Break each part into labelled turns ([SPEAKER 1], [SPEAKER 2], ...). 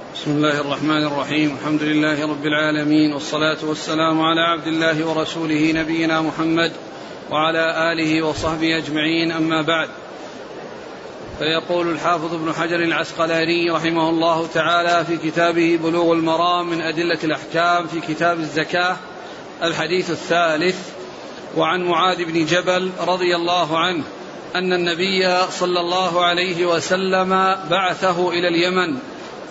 [SPEAKER 1] بسم الله الرحمن الرحيم. الحمد لله رب العالمين والصلاة والسلام على عبد الله ورسوله نبينا محمد وعلى آله وصحبه أجمعين. أما بعد فيقول الحافظ ابن حجر العسقلاني رحمه الله تعالى في كتابه بلوغ المرام من أدلة الأحكام في كتاب الزكاة الحديث الثالث وعن معاذ بن جبل رضي الله عنه أن النبي صلى الله عليه وسلم بعثه إلى اليمن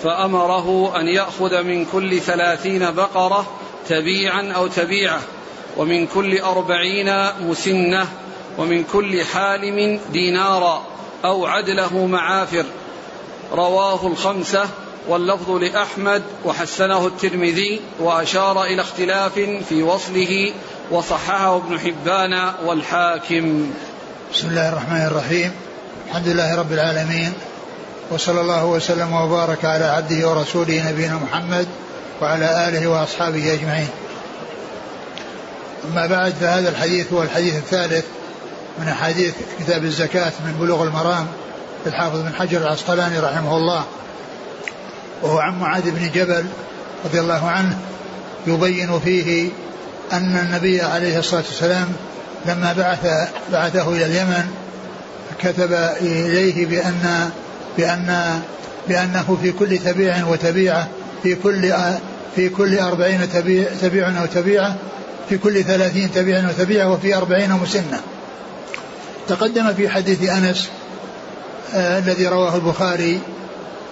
[SPEAKER 1] فأمره أن يأخذ من كل ثلاثين بقرة تبيعا أو تبيعة ومن كل أربعين مسنة ومن كل حالم دينارا أو عدله معافر. رواه الخمسة واللفظ لأحمد وحسنه الترمذي وأشار إلى اختلاف في وصله وصححه ابن حبان والحاكم.
[SPEAKER 2] بسم الله الرحمن الرحيم. الحمد لله رب العالمين. وصلى الله وسلم وبارك على عبده ورسوله نبينا محمد وعلى آله وأصحابه أجمعين. أما بعد فهذا الحديث هو الحديث الثالث من أحاديث كتاب الزكاة من بلوغ المرام للحافظ بن حجر العسقلاني رحمه الله وهو عن معاذ بن جبل رضي الله عنه يبين فيه أن النبي عليه الصلاة والسلام لما بعث بعثه إلى اليمن كتب إليه بأن بأن بأنه في كل تبيع وتبيعة في كل في كل أربعين تبيع, تبيع أو تبيعة في كل ثلاثين تبيع وتبيعة وفي أربعين مسنة. تقدم في حديث أنس آه الذي رواه البخاري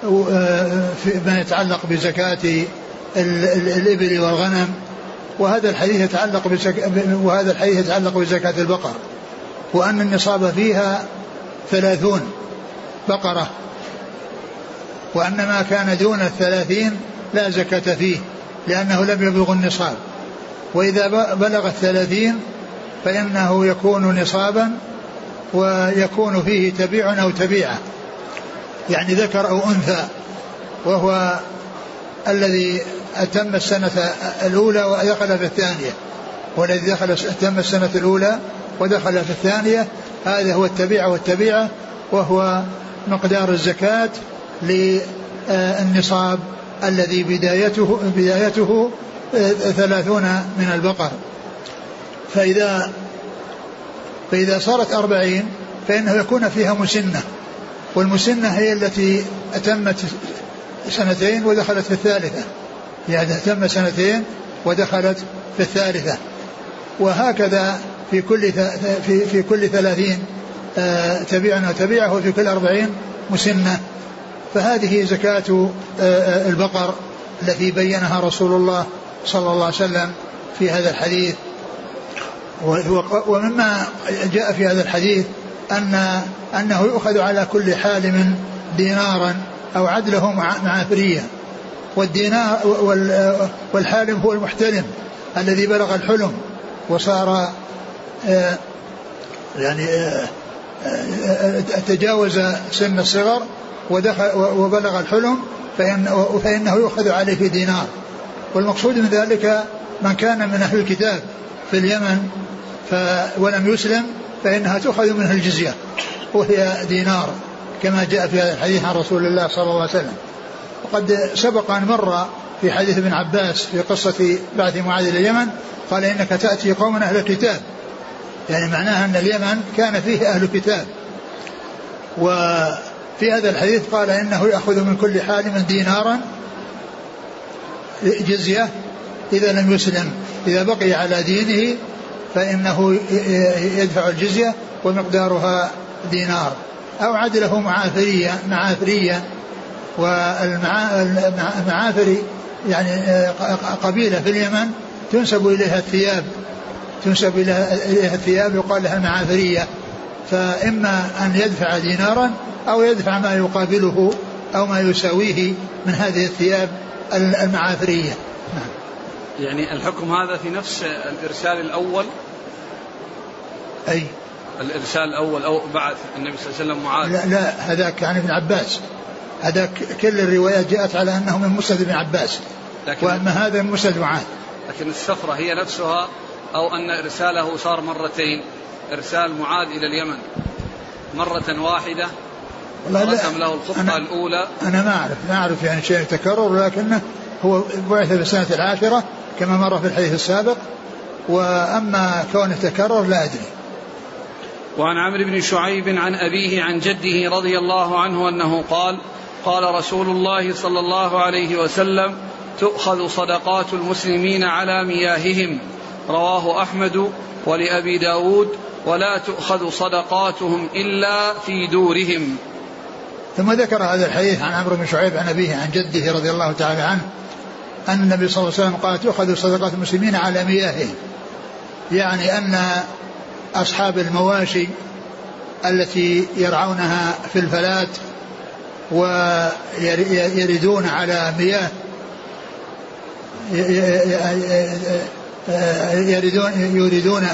[SPEAKER 2] آه فيما يتعلق بزكاة الإبل والغنم وهذا الحديث يتعلق وهذا الحديث يتعلق بزكاة البقر وأن النصاب فيها ثلاثون بقرة. وأن ما كان دون الثلاثين لا زكاة فيه لأنه لم يبلغ النصاب. وإذا بلغ الثلاثين فإنه يكون نصابا ويكون فيه تبيع أو تبيعة. يعني ذكر أو أنثى وهو الذي أتم السنة الأولى ودخل في الثانية. والذي دخل أتم السنة الأولى ودخل في الثانية هذا هو التبيعة والتبيعة وهو مقدار الزكاة للنصاب الذي بدايته بدايته ثلاثون من البقر. فإذا فإذا صارت أربعين فإنه يكون فيها مسنة. والمسنة هي التي أتمت سنتين ودخلت في الثالثة. يعني أتم سنتين ودخلت في الثالثة. وهكذا في كل في في كل ثلاثين تبيعا وتبيعه وفي كل أربعين مسنة. فهذه زكاة البقر التي بينها رسول الله صلى الله عليه وسلم في هذا الحديث. ومما جاء في هذا الحديث أن أنه يؤخذ على كل حالم دينارا أو عدله مع فرية. والدينار والحالم هو المحتلم الذي بلغ الحلم وصار يعني تجاوز سن الصغر وبلغ الحلم فإن فإنه يؤخذ عليه في دينار. والمقصود من ذلك من كان من أهل الكتاب في اليمن ف ولم يسلم فإنها تؤخذ منه الجزية وهي دينار كما جاء في الحديث عن رسول الله صلى الله عليه وسلم. وقد سبق أن مر في حديث ابن عباس في قصة بعث معاذ إلى اليمن قال إنك تأتي قوما أهل الكتاب. يعني معناها أن اليمن كان فيه أهل كتاب. وفي هذا الحديث قال إنه يأخذ من كل حالم دينارا جزية إذا لم يسلم. إذا بقي على دينه فإنه يدفع الجزية ومقدارها دينار. أو عدله معافريا معافريا والمعافري يعني قبيلة في اليمن تنسب إليها الثياب. تنسب إليها الثياب يقال لها المعافرية. فإما أن يدفع دينارا أو يدفع ما يقابله أو ما يساويه من هذه الثياب المعافرية. نعم.
[SPEAKER 1] يعني الحكم هذا في نفس الإرسال الأول؟
[SPEAKER 2] أي.
[SPEAKER 1] الإرسال الأول أو بعث النبي صلى الله عليه وسلم معاذ؟
[SPEAKER 2] لا, لا هذاك عن ابن عباس. هذاك كل الروايات جاءت على أنه من مسند ابن عباس. لكن وأما هذا من مسند معاذ.
[SPEAKER 1] لكن السفرة هي نفسها أو أن إرساله صار مرتين. إرسال معاذ إلى اليمن مرة واحدة رسم له الخطة الأولى.
[SPEAKER 2] أنا ما أعرف ما أعرف يعني شيء تكرر لكنه هو بعث في السنة العاشرة كما مر في الحديث السابق وأما كونه تكرر لا أدري.
[SPEAKER 1] وعن عمرو بن شعيب عن أبيه عن جده رضي الله عنه أنه قال قال رسول الله صلى الله عليه وسلم تؤخذ صدقات المسلمين على مياههم. رواه أحمد ولأبي داود ولا تؤخذ صدقاتهم إلا في دورهم.
[SPEAKER 2] ثم ذكر هذا الحديث عن عمرو بن شعيب عن أبيه عن جده رضي الله تعالى عنه أن النبي صلى الله عليه وسلم قال تؤخذ صدقات المسلمين على مياههم يعني أن أصحاب المواشي التي يرعونها في الفلات ويردون على مياه يريدون يريدون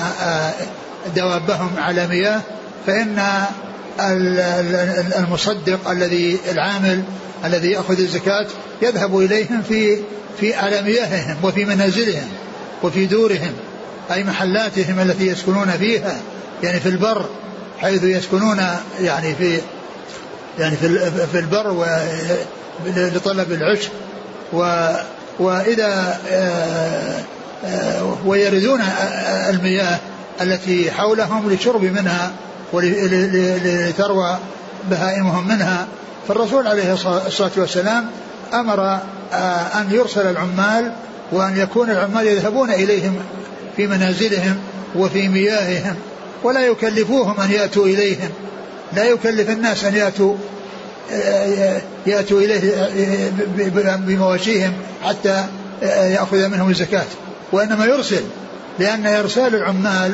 [SPEAKER 2] دوابهم على مياه فإن المصدق الذي العامل الذي يأخذ الزكاة يذهب إليهم في في على مياههم وفي منازلهم وفي دورهم أي محلاتهم التي يسكنون فيها يعني في البر حيث يسكنون يعني في يعني في في البر لطلب العشب و وإذا آه، آه، ويردون المياه التي حولهم للشرب منها ولتروى بهائمهم منها فالرسول عليه الصلاة والسلام أمر آه، أن يرسل العمال وأن يكون العمال يذهبون إليهم في منازلهم وفي مياههم ولا يكلفوهم أن يأتوا إليهم لا يكلف الناس أن يأتوا آه، يأتوا إليه آه، بمواشيهم حتى يأخذ منهم الزكاة وإنما يرسل لأن إرسال العمال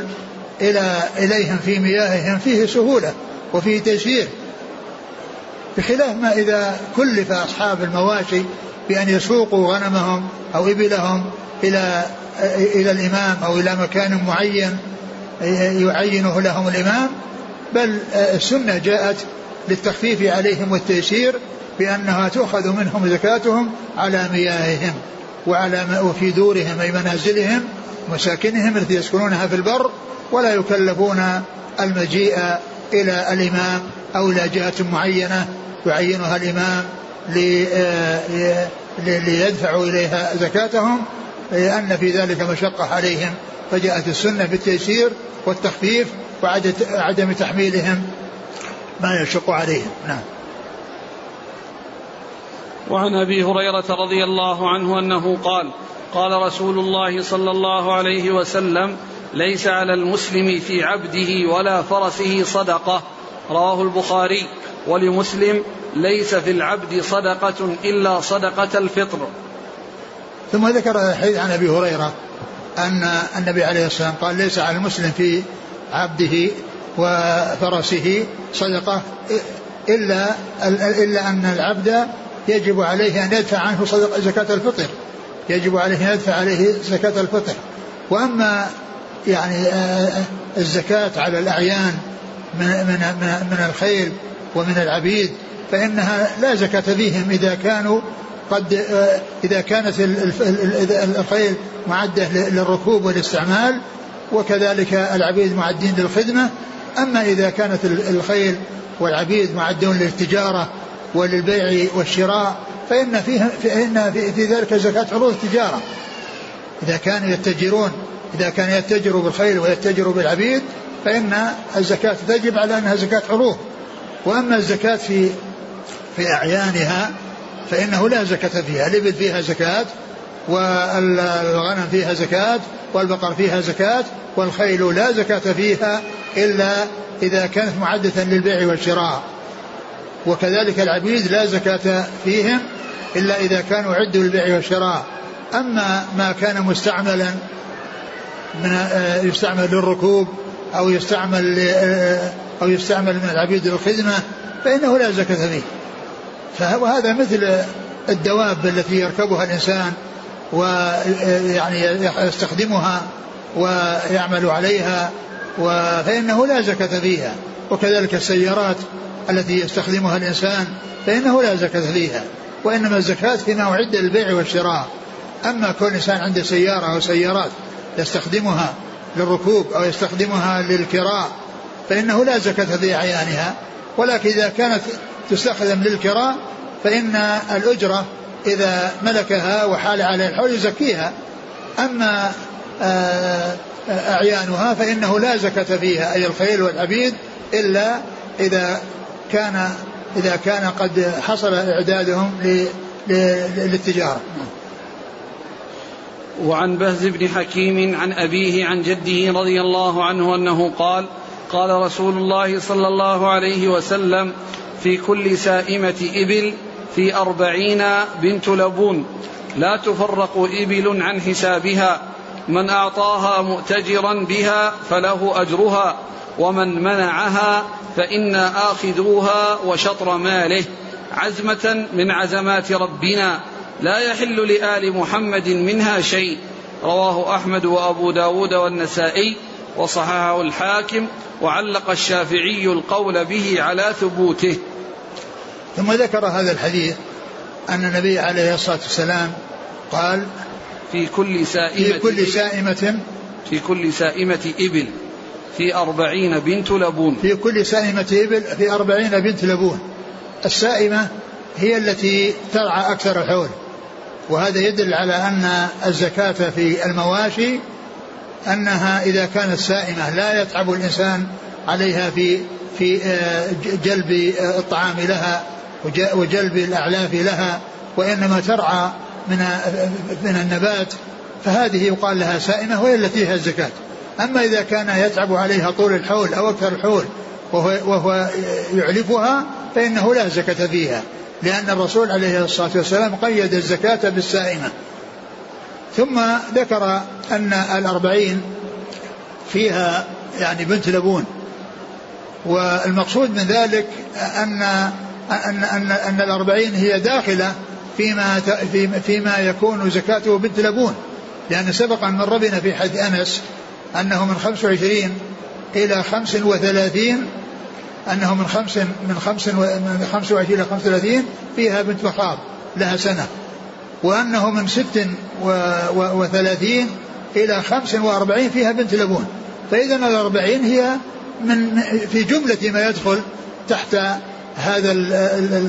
[SPEAKER 2] إلى إليهم في مياههم فيه سهولة وفيه تيسير. بخلاف ما إذا كلف أصحاب المواشي بأن يسوقوا غنمهم أو إبلهم إلى إلى الإمام أو إلى مكان معين يعينه لهم الإمام بل السنة جاءت للتخفيف عليهم والتيسير بأنها تؤخذ منهم زكاتهم على مياههم وعلى وفي دورهم أي منازلهم مساكنهم التي يسكنونها في البر ولا يكلفون المجيء إلى الإمام أو إلى جهة معينة يعينها الإمام ليدفعوا إليها زكاتهم لأن في ذلك مشقة عليهم. فجاءت السنة بالتيسير والتخفيف وعدم تحميلهم ما يشق عليهم. نعم.
[SPEAKER 1] وعن أبي هريرة رضي الله عنه أنه قال قال رسول الله صلى الله عليه وسلم ليس على المسلم في عبده ولا فرسه صدقة. رواه البخاري. ولمسلم ليس في العبد صدقة إلا صدقة الفطر.
[SPEAKER 2] ثم ذكر الحديث عن أبي هريرة أن النبي عليه الصلاة والسلام قال ليس على المسلم في عبده وفرسه صدقة إلا إلا أن العبد يجب عليه أن يدفع عنه صدقه زكاة الفطر. يجب عليه ان يدفع عليه زكاة الفطر. وأما يعني الزكاة على الأعيان من من من الخيل ومن العبيد فإنها لا زكاة فيهم إذا كانوا قد إذا كانت الخيل معدة للركوب والاستعمال وكذلك العبيد معدين للخدمة. أما إذا كانت الخيل والعبيد معدون للتجارة وللبيع والشراء فإن فيها فإن في ذلك زكاة عروض التجارة. إذا كانوا يتجرون إذا كان يتجروا بالخيل ويتجروا بالعبيد فإن الزكاة تجب على أنها زكاة عروض وأما الزكاة في في أعيانها فإنه لا زكاة فيها. الإبل فيها زكاة والغنم فيها زكاة والبقر فيها زكاة والخيل لا زكاة فيها إلا إذا كانت معدة للبيع والشراء. وكذلك العبيد لا زكاة فيهم إلا إذا كانوا عدوا للبيع والشراء. أما ما كان مستعملا من آه، يستعمل للركوب أو يستعمل آه، أو يستعمل من العبيد للخدمة فإنه لا زكاة فيه. وهذا مثل الدواب التي يركبها الإنسان ويعني يستخدمها ويعمل عليها فإنه لا زكاة فيها. وكذلك السيارات التي يستخدمها الإنسان فإنه لا زكاة فيها وإنما الزكاة فيما أعد للبيع والشراء. أما كل إنسان عنده سيارة أو سيارات يستخدمها للركوب أو يستخدمها للكراء فإنه لا زكاة في أعيانها. ولكن إذا كانت تستخدم للكراء فإن الأجرة إذا ملكها وحال عليه الحول يزكيها. أما آه، أعيانها فإنه لا زكاة فيها أي الخيل والعبيد إلا إذا كان إذا كان قد حصل إعدادهم للتجارة.
[SPEAKER 1] وعن بهز بن حكيم عن أبيه عن جده رضي الله عنه أنه قال قال رسول الله صلى الله عليه وسلم في كل سائمة إبل في أربعين بنت لبون لا تفرق إبل عن حسابها من أعطاها مؤتجرا بها فله أجرها. ومن منعها فإنا آخذوها وشطر ماله عزمة من عزمات ربنا لا يحل لآل محمد منها شيء. رواه أحمد وأبو داود والنسائي وصححه الحاكم وعلق الشافعي القول به على ثبوته.
[SPEAKER 2] ثم ذكر هذا الحديث أن النبي عليه الصلاة والسلام قال
[SPEAKER 1] في كل سائمة
[SPEAKER 2] في كل سائمة
[SPEAKER 1] في كل سائمة إبل. في أربعين بنت لبون.
[SPEAKER 2] في كل سائمة إبل في أربعين بنت لبون. السائمة هي التي ترعى أكثر الحول. وهذا يدل على أن الزكاة في المواشي أنها إذا كانت سائمة لا يتعب الإنسان عليها في في آه، جلب آه، الطعام لها وجلب الأعلاف لها وإنما ترعى من آه، من النبات. فهذه يقال لها سائمة وهي التي فيها الزكاة. أما إذا كان يتعب عليها طول الحول أو أكثر الحول وهو, وهو يعلفها فإنه لا زكاة فيها لأن الرسول عليه الصلاة والسلام قيد الزكاة بالسائمة. ثم ذكر أن الأربعين فيها يعني بنت لبون والمقصود من ذلك أن أن أن, أن الأربعين هي داخلة فيما فيما يكون زكاته بنت لبون لأن سبق أن مر بنا في حديث أنس أنه من 25 إلى 35 أنه من خمس من خمس من 25 إلى 35 فيها بنت مخاض لها سنة. وأنه من ست وثلاثين إلى خمس وأربعين فيها بنت لبون. فإذا الأربعين هي من في جملة ما يدخل تحت هذا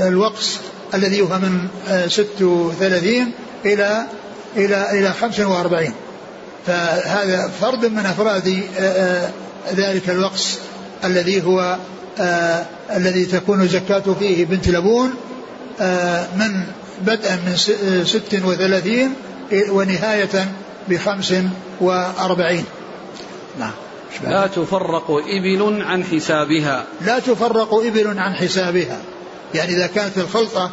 [SPEAKER 2] الوقص الذي هو من ست وثلاثين إلى إلى إلى خمس وأربعين. فهذا فرد من أفراد ذلك الوقص الذي هو آه الذي تكون زكاته فيه بنت لبون آه من بدءا من ست وثلاثين ونهاية بخمس وأربعين.
[SPEAKER 1] نعم. لا تفرق إبل عن حسابها.
[SPEAKER 2] لا تفرق إبل عن حسابها. يعني إذا كانت الخلطة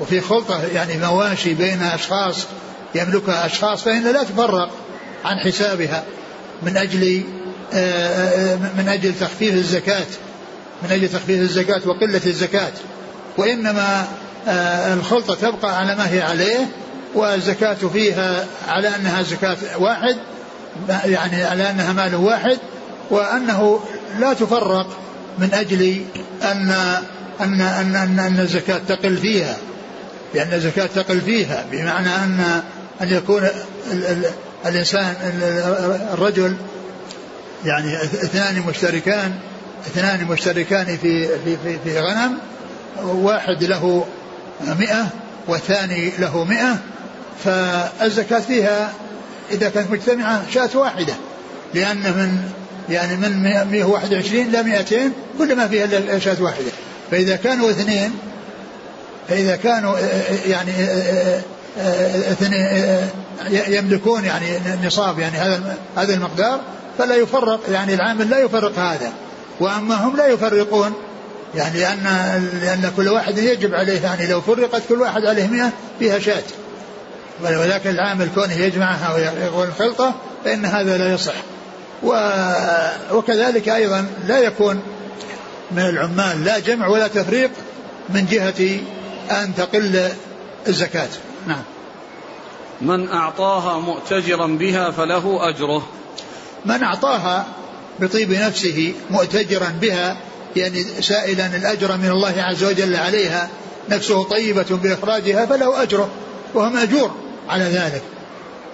[SPEAKER 2] وفي خلطة يعني مواشي بين أشخاص يملكها أشخاص فإن لا تفرق. عن حسابها من أجل آه، آه، من أجل تخفيف الزكاة من أجل تخفيف الزكاة وقلة الزكاة. وإنما آه، الخلطة تبقى على ما هي عليه والزكاة فيها على أنها زكاة واحد يعني على أنها مال واحد وأنه لا تفرق من أجل أن أن أن أن, أن الزكاة تقل فيها. لأن الزكاة تقل فيها بمعنى أن أن يكون الإنسان الرجل يعني اثنان مشتركان اثنان مشتركان في في في, في غنم واحد له مئة والثاني له مئة فالزكاة فيها إذا كانت مجتمعة شاة واحدة لأن من يعني من 121 إلى 200 كل ما فيها إلا شاة واحدة. فإذا كانوا اثنين فإذا كانوا يعني يملكون يعني نصاب يعني هذا هذا المقدار فلا يفرق يعني العامل لا يفرق هذا وأما هم لا يفرقون يعني لأن لأن كل واحد يجب عليه يعني لو فرقت كل واحد عليه 100 فيها شاة. ولكن العامل كونه يجمعها ويقول الخلطة فإن هذا لا يصح. وكذلك أيضا لا يكون من العمال لا جمع ولا تفريق من جهة أن تقل الزكاة. نعم.
[SPEAKER 1] من أعطاها مؤتجرا بها فله أجره.
[SPEAKER 2] من أعطاها بطيب نفسه مؤتجرا بها يعني سائلا الأجر من الله عز وجل عليها نفسه طيبة بإخراجها فله أجره وهو مأجور على ذلك.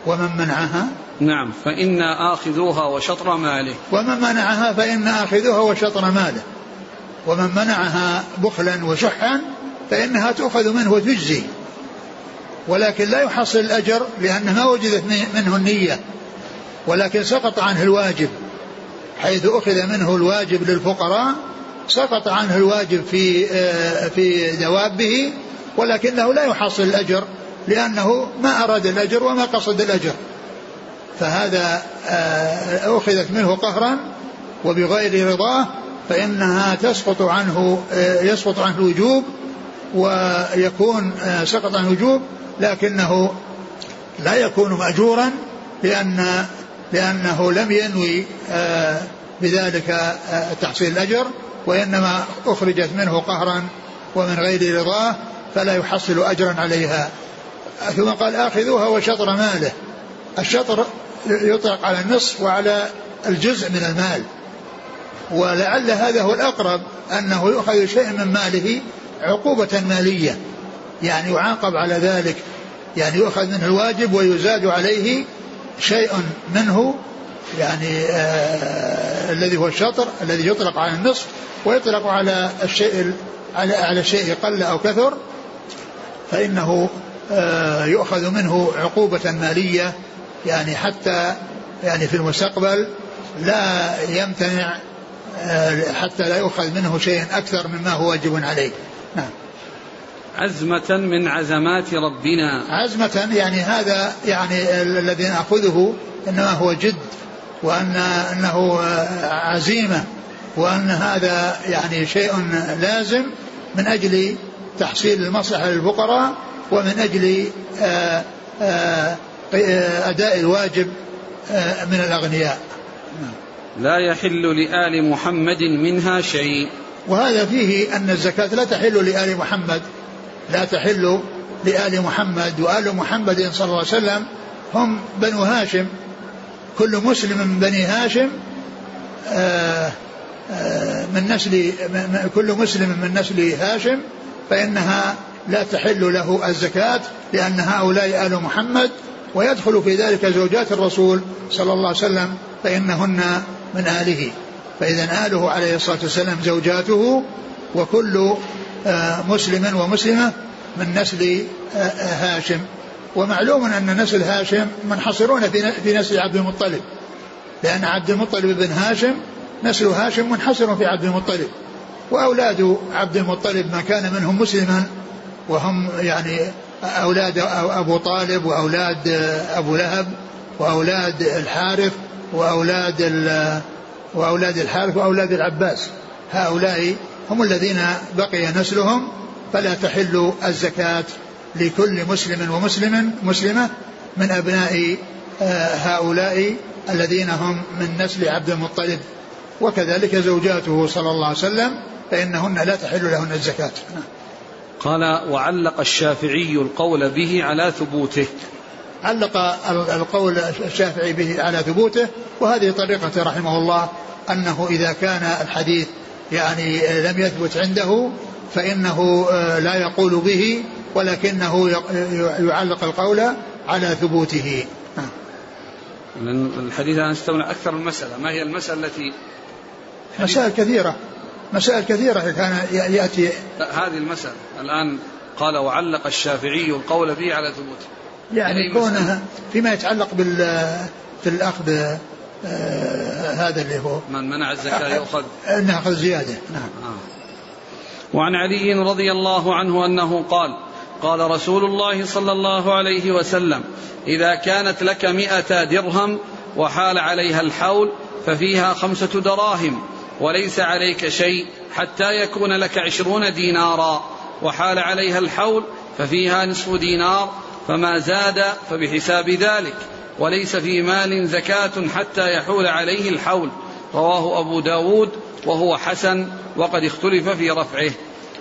[SPEAKER 2] ومن منعها؟
[SPEAKER 1] نعم فإنا آخذوها وشطر ماله.
[SPEAKER 2] ومن منعها فإنا آخذوها وشطر ماله. ومن منعها بخلا وشحا فإنها تؤخذ منه وتجزي ولكن لا يحصل الأجر لأنه ما وجدت منه النية ولكن سقط عنه الواجب. حيث أخذ منه الواجب للفقراء سقط عنه الواجب في آه، في دوابه ولكنه لا يحصل الأجر لأنه ما أراد الأجر وما قصد الأجر. فهذا آه، أخذت منه قهرا وبغير رضاه فإنها تسقط عنه آه، يسقط عنه الوجوب ويكون سقط عنه الوجوب لكنه لا يكون مأجورا لأن لأنه لم ينوي بذلك تحصيل الأجر وإنما أخرجت منه قهرا ومن غير رضاه فلا يحصل أجرا عليها. ثم قال آخذوها وشطر ماله. الشطر يطلق على النصف وعلى الجزء من المال. ولعل هذا هو الأقرب أنه يؤخذ شيء من ماله عقوبة مالية. يعني يعاقب على ذلك يعني يؤخذ منه الواجب ويزاد عليه شيء منه يعني آه الذي هو الشطر الذي يطلق على النصف ويطلق على الشيء على على الشيء قل أو كثر فإنه آه يؤخذ منه عقوبة مالية يعني حتى يعني في المستقبل لا يمتنع آه حتى لا يؤخذ منه شيء أكثر مما هو واجب عليه. نعم.
[SPEAKER 1] عزمة من عزمات ربنا.
[SPEAKER 2] عزمة يعني هذا يعني الذي نأخذه إنما هو جد وأن أنه عزيمة وأن هذا يعني شيء لازم من أجل تحصيل المصلحة للفقراء ومن أجل آه، آه، أداء الواجب آه، من الأغنياء.
[SPEAKER 1] لا يحل لآل محمد منها شيء.
[SPEAKER 2] وهذا فيه أن الزكاة لا تحل لآل محمد. لا تحل لآل محمد وآل محمد صلى الله عليه وسلم هم بنو هاشم. كل مسلم من بني هاشم آه، آه، من نسل كل مسلم من نسل هاشم فإنها لا تحل له الزكاة لأن هؤلاء آل محمد. ويدخل في ذلك زوجات الرسول صلى الله عليه وسلم فإنهن من آله. فإذا آله عليه الصلاة والسلام زوجاته وكل مسلم ومسلمة من نسل هاشم. ومعلوم أن نسل هاشم منحصرون في نسل عبد المطلب. لأن عبد المطلب بن هاشم نسل هاشم منحصر في عبد المطلب. وأولاد عبد المطلب ما كان منهم مسلما وهم يعني أولاد أبو طالب وأولاد أبو لهب وأولاد الحارث وأولاد وأولاد الحارث وأولاد العباس. هؤلاء هم الذين بقي نسلهم فلا تحل الزكاة لكل مسلم ومسلم مسلمة من أبناء آه، هؤلاء الذين هم من نسل عبد المطلب. وكذلك زوجاته صلى الله عليه وسلم فإنهن لا تحل لهن الزكاة.
[SPEAKER 1] قال وعلق الشافعي القول به على ثبوته.
[SPEAKER 2] علق القول الشافعي به على ثبوته وهذه طريقة رحمه الله أنه إذا كان الحديث يعني لم يثبت عنده فإنه آه، لا يقول به ولكنه يعلق القول على ثبوته.
[SPEAKER 1] الحديث الآن استولى أكثر من مسألة. ما هي المسألة التي
[SPEAKER 2] مسائل كثيرة. مسائل كثيرة كان يأتي.
[SPEAKER 1] هذه المسألة. الآن قال وعلق الشافعي القول به على ثبوته.
[SPEAKER 2] يعني كونه فيما يتعلق بال في الأخذ آه هذا اللي هو.
[SPEAKER 1] من منع الزكاة يؤخذ.
[SPEAKER 2] ناخذ زيادة. نعم. آه.
[SPEAKER 1] وعن علي رضي الله عنه أنه قال قال رسول الله صلى الله عليه وسلم إذا كانت لك مئة درهم وحال عليها الحول ففيها خمسة دراهم وليس عليك شيء حتى يكون لك عشرون دينارا وحال عليها الحول ففيها نصف دينار فما زاد فبحساب ذلك. وليس في مال زكاة حتى يحول عليه الحول. رواه أبو داود وهو حسن وقد اختلف في رفعه.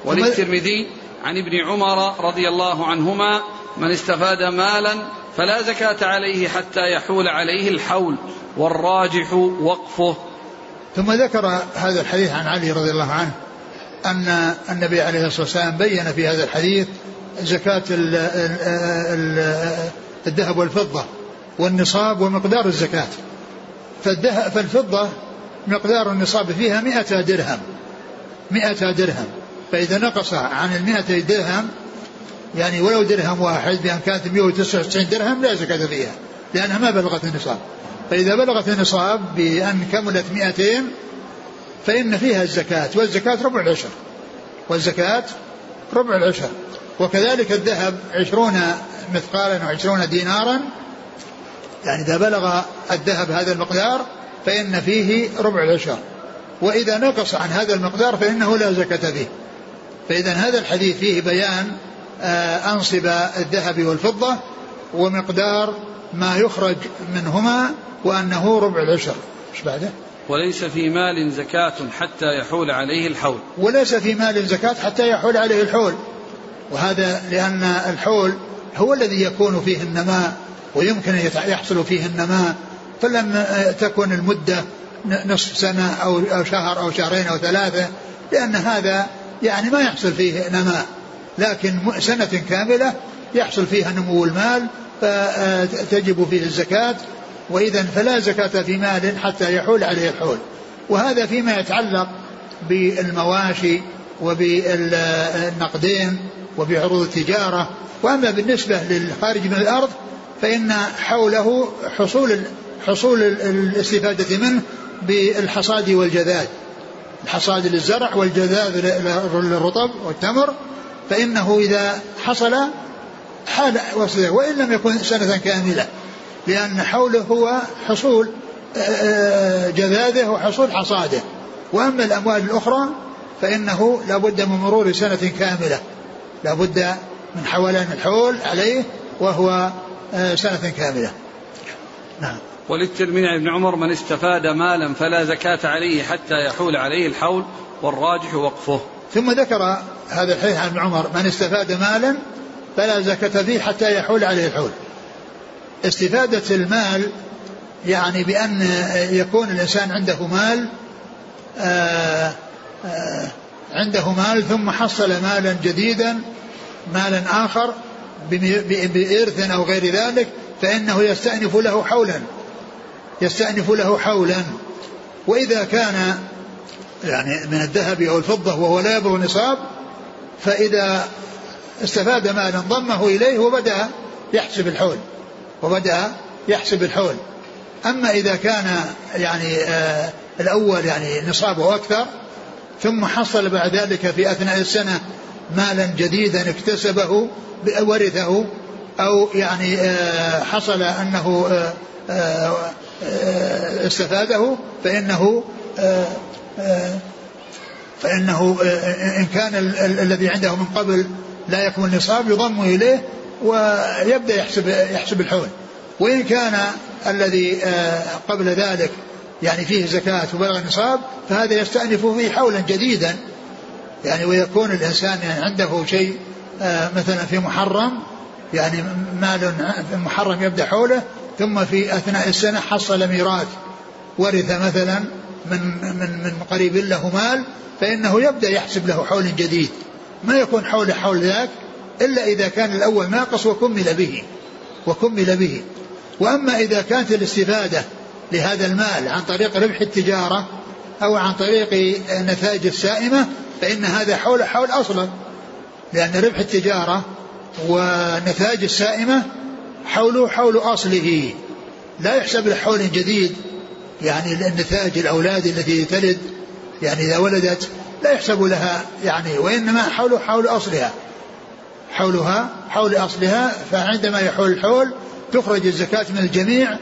[SPEAKER 1] وللترمذي عن ابن عمر رضي الله عنهما من استفاد مالا فلا زكاة عليه حتى يحول عليه الحول. والراجح وقفه.
[SPEAKER 2] ثم ذكر هذا الحديث عن علي رضي الله عنه أن النبي عليه الصلاة والسلام بين في هذا الحديث زكاة الذهب والفضة. والنصاب ومقدار الزكاة. فالفضة مقدار النصاب فيها مئة درهم. مئة درهم. فإذا نقص عن المئة درهم يعني ولو درهم واحد بأن كانت 199 درهم لا زكاة فيها لأنها ما بلغت النصاب. فإذا بلغت النصاب بأن كملت 200 فإن فيها الزكاة والزكاة ربع العشر. والزكاة ربع العشر. وكذلك الذهب عشرون مثقالا وعشرون دينارا يعني إذا بلغ الذهب هذا المقدار فإن فيه ربع العشر. وإذا نقص عن هذا المقدار فإنه لا زكاة فيه. فإذا هذا الحديث فيه بيان آه، أنصب الذهب والفضة ومقدار ما يخرج منهما وأنه ربع العشر. إيش بعده؟
[SPEAKER 1] وليس في مال زكاة حتى يحول عليه الحول.
[SPEAKER 2] وليس في مال زكاة حتى يحول عليه الحول. وهذا لأن الحول هو الذي يكون فيه النماء ويمكن أن يحصل فيه النماء فلم تكن المدة نصف سنة أو أو شهر أو شهرين أو ثلاثة لأن هذا يعني ما يحصل فيه نماء. لكن سنة كاملة يحصل فيها نمو المال فتجب فيه الزكاة وإذا فلا زكاة في مال حتى يحول عليه الحول. وهذا فيما يتعلق بالمواشي وبالنقدين وبعروض التجارة. وأما بالنسبة للخارج من الأرض فإن حوله حصول حصول الاستفادة منه بالحصاد والجذاذ. الحصاد للزرع والجذاذ للرطب والتمر. فإنه إذا حصل حال وإن لم يكن سنة كاملة لأن حوله هو حصول جذاذه وحصول حصاده. وأما الأموال الأخرى فإنه لابد من مرور سنة كاملة. لابد من حولان الحول عليه وهو سنة كاملة.
[SPEAKER 1] نعم. وللترمذي عن ابن عمر من استفاد مالا فلا زكاة عليه حتى يحول عليه الحول والراجح وقفه.
[SPEAKER 2] ثم ذكر هذا الحديث عن ابن عمر من استفاد مالا فلا زكاة فيه حتى يحول عليه الحول. استفادة المال يعني بأن يكون الإنسان عنده مال آآ آآ عنده مال ثم حصل مالا جديدا مالا آخر بإرث أو غير ذلك فإنه يستأنف له حولا. يستأنف له حولا. وإذا كان يعني من الذهب أو الفضة وهو لا يبلغ نصاب فإذا استفاد مالا ضمه إليه وبدأ يحسب الحول. وبدأ يحسب الحول. أما إذا كان يعني آه الأول يعني نصابه أكثر ثم حصل بعد ذلك في أثناء السنة مالا جديدا اكتسبه ورثه أو يعني آه حصل أنه آه آه, استفاده فإنه فإنه إن كان الذي عنده من قبل لا يكمل نصاب يضم إليه ويبدأ يحسب يحسب الحول. وإن كان الذي قبل ذلك يعني فيه زكاة وبلغ النصاب فهذا يستأنف فيه حولا جديدا يعني ويكون الإنسان يعني عنده شيء مثلا في محرم يعني مال في محرم يبدأ حوله ثم في أثناء السنة حصل ميراث ورث مثلا من من من قريب له مال فإنه يبدأ يحسب له حول جديد. ما يكون حول حول ذاك إلا إذا كان الأول ناقص وكمل به وكمل به. وأما إذا كانت الاستفادة لهذا المال عن طريق ربح التجارة أو عن طريق نتائج السائمة فإن هذا حول حول أصلا لأن ربح التجارة ونتائج السائمة حوله حول أصله. لا يحسب لحول جديد يعني النتائج الأولاد التي تلد يعني إذا ولدت لا يحسب لها يعني وإنما حول حول أصلها. حولها حول أصلها فعندما يحول الحول تخرج الزكاة من الجميع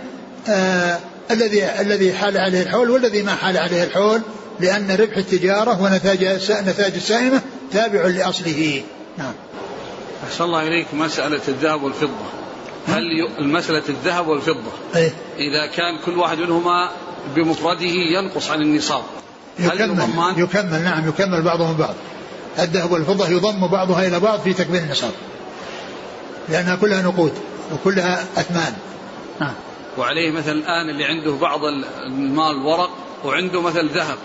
[SPEAKER 2] آه الذي الذي حال عليه الحول والذي ما حال عليه الحول. لأن ربح التجارة ونتاج نتاج السائمة تابع لأصله. نعم.
[SPEAKER 1] أحسن الله إليك مسألة الذهب والفضة. هل المسألة الذهب والفضة.
[SPEAKER 2] أيه؟
[SPEAKER 1] إذا كان كل واحد منهما بمفرده ينقص عن النصاب.
[SPEAKER 2] يكمل, يكمل. نعم يكمل بعضهم بعض. الذهب والفضة يضم بعضها إلى بعض في تكميل النصاب. لأنها كلها نقود وكلها أثمان.
[SPEAKER 1] نعم. وعليه مثلا الآن اللي عنده بعض المال ورق وعنده مثل ذهب.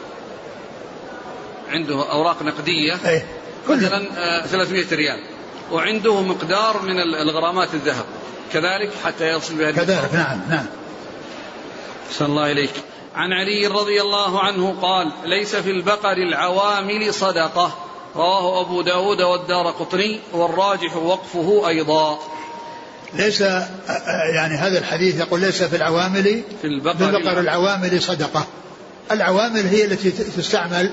[SPEAKER 1] عنده أوراق نقدية
[SPEAKER 2] أيه؟
[SPEAKER 1] مثلا 300 آه، ريال. وعنده مقدار من الغرامات الذهب. كذلك حتى يصل بها
[SPEAKER 2] كذلك نعم نعم.
[SPEAKER 1] صلى الله إليك عن علي رضي الله عنه قال ليس في البقر العوامل صدقة. رواه أبو داود والدار قطني والراجح وقفه أيضا.
[SPEAKER 2] ليس يعني هذا الحديث يقول ليس في العوامل في البقر, في البقر العوامل. صدقة. العوامل هي التي تستعمل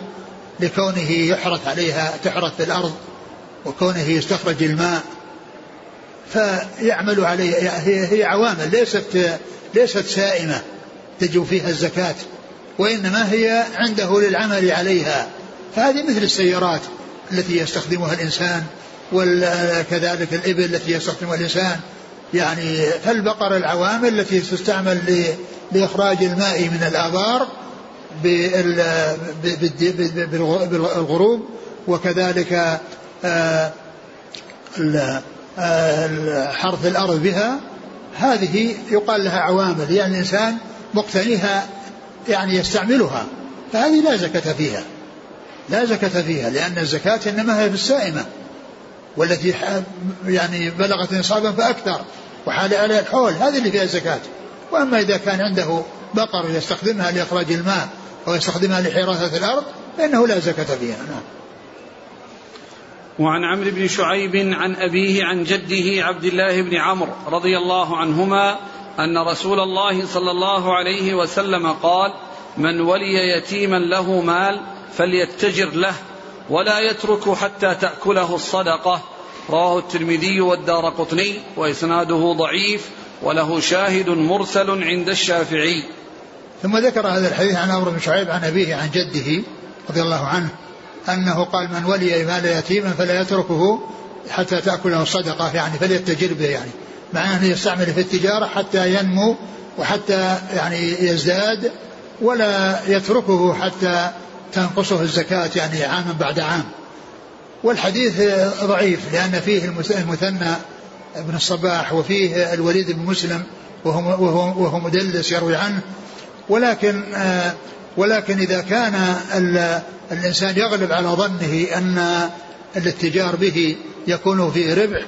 [SPEAKER 2] لكونه يحرث عليها تحرث في الأرض وكونه يستخرج الماء. فيعمل عليه هي, هي عوامل ليست ليست سائمة تجب فيها الزكاة وإنما هي عنده للعمل عليها. فهذه مثل السيارات التي يستخدمها الإنسان وكذلك الإبل التي يستخدمها الإنسان. يعني فالبقر العوامل التي تستعمل لإخراج الماء من الآبار بالغروب وكذلك آه، آه، حرث الأرض بها. هذه يقال لها عوامل يعني الإنسان مقتنيها يعني يستعملها. فهذه لا زكاة فيها. لا زكاة فيها لأن الزكاة إنما هي في السائمة والتي يعني بلغت نصابا فأكثر وحال عليها الحول هذه اللي فيها الزكاة وأما إذا كان عنده بقر يستخدمها لإخراج الماء أو يستخدمها لحراثة الأرض فإنه لا زكاة فيها. نعم.
[SPEAKER 1] وعن عمرو بن شعيب عن أبيه عن جده عبد الله بن عمرو رضي الله عنهما أن رسول الله صلى الله عليه وسلم قال من ولي يتيما له مال فليتجر له ولا يترك حتى تأكله الصدقة. رواه الترمذي والدار قطني وإسناده ضعيف وله شاهد مرسل عند الشافعي.
[SPEAKER 2] ثم ذكر هذا الحديث عن عمرو بن شعيب عن أبيه عن جده رضي الله عنه أنه قال من ولي مال يتيما فلا يتركه حتى تأكله الصدقة يعني فليتجر به يعني. مع أنه يستعمل في التجارة حتى ينمو وحتى يعني يزداد ولا يتركه حتى تنقصه الزكاة يعني عاما بعد عام. والحديث ضعيف لأن فيه المثنى بن الصباح وفيه الوليد بن مسلم وهو, وهو, وهو مدلس يروي عنه ولكن آه ولكن إذا كان الإنسان يغلب على ظنه أن الاتجار به يكون فيه ربح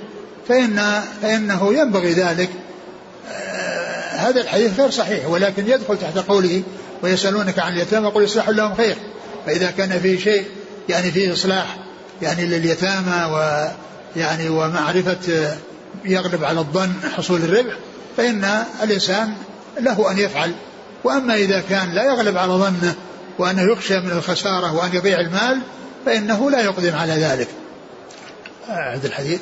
[SPEAKER 2] فإن فإنه ينبغي ذلك آه هذا الحديث غير صحيح ولكن يدخل تحت قوله ويسألونك عن اليتامى قل إصلاح لهم خير فإذا كان فيه شيء يعني فيه إصلاح يعني لليتامى ويعني ومعرفة يغلب على الظن حصول الربح فإن الإنسان له أن يفعل وأما إذا كان لا يغلب على ظنه وأنه يخشى من الخسارة وأن يضيع المال فإنه لا يقدم على ذلك. أعد الحديث؟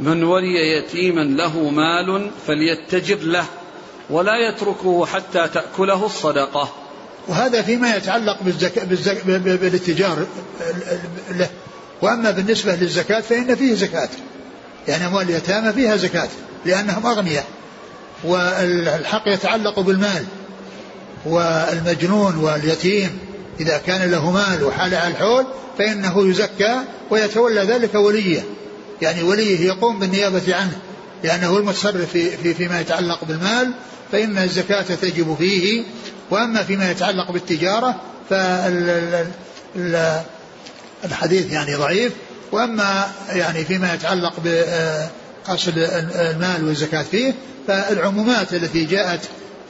[SPEAKER 1] من ولي يتيما له مال فليتجر له ولا يتركه حتى تأكله الصدقة.
[SPEAKER 2] وهذا فيما يتعلق بالزكاة بالزك... بالاتجار له. وأما بالنسبة للزكاة فإن فيه زكاة. يعني أموال اليتامى فيها زكاة لأنهم أغنياء. والحق يتعلق بالمال. والمجنون واليتيم إذا كان له مال وحال على الحول فإنه يزكى ويتولى ذلك وليه. يعني وليه يقوم بالنيابة عنه لأنه المتصرف في, في فيما يتعلق بالمال فإن الزكاة تجب فيه وأما فيما يتعلق بالتجارة فالحديث يعني ضعيف. وأما يعني فيما يتعلق بأصل المال والزكاة فيه فالعمومات التي جاءت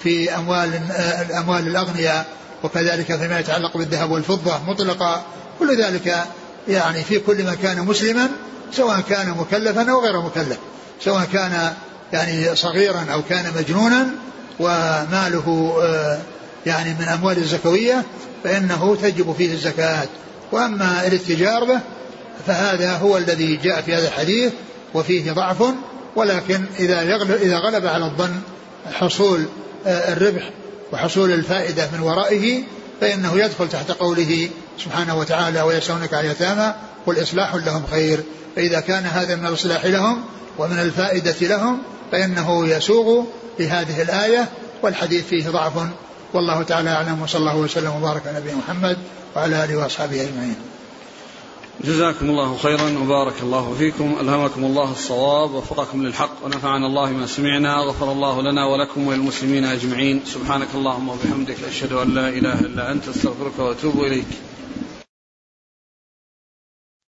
[SPEAKER 2] في أموال الأموال الأغنياء وكذلك فيما يتعلق بالذهب والفضة مطلقة. كل ذلك يعني في كل ما كان مسلما سواء كان مكلفا أو غير مكلف. سواء كان يعني صغيرا أو كان مجنونا وماله آه، يعني من أموال الزكوية فإنه تجب فيه الزكاة. وأما الاتجار به فهذا هو الذي جاء في هذا الحديث وفيه ضعف ولكن إذا إذا غلب على الظن حصول آه، الربح وحصول الفائدة من ورائه فإنه يدخل تحت قوله سبحانه وتعالى ويسألونك عن اليتامى قل إصلاح لهم خير. فإذا كان هذا من الإصلاح لهم ومن الفائدة لهم فإنه يسوغ لهذه الآية والحديث فيه ضعف. والله تعالى أعلم وصلى الله وسلم وبارك على نبينا محمد وعلى آله وأصحابه أجمعين.
[SPEAKER 1] جزاكم الله خيرا وبارك الله فيكم. ألهمكم الله الصواب ووفقكم للحق ونفعنا الله ما سمعنا غفر الله لنا ولكم وللمسلمين أجمعين. سبحانك اللهم وبحمدك أشهد أن لا إله إلا أنت أستغفرك وأتوب إليك.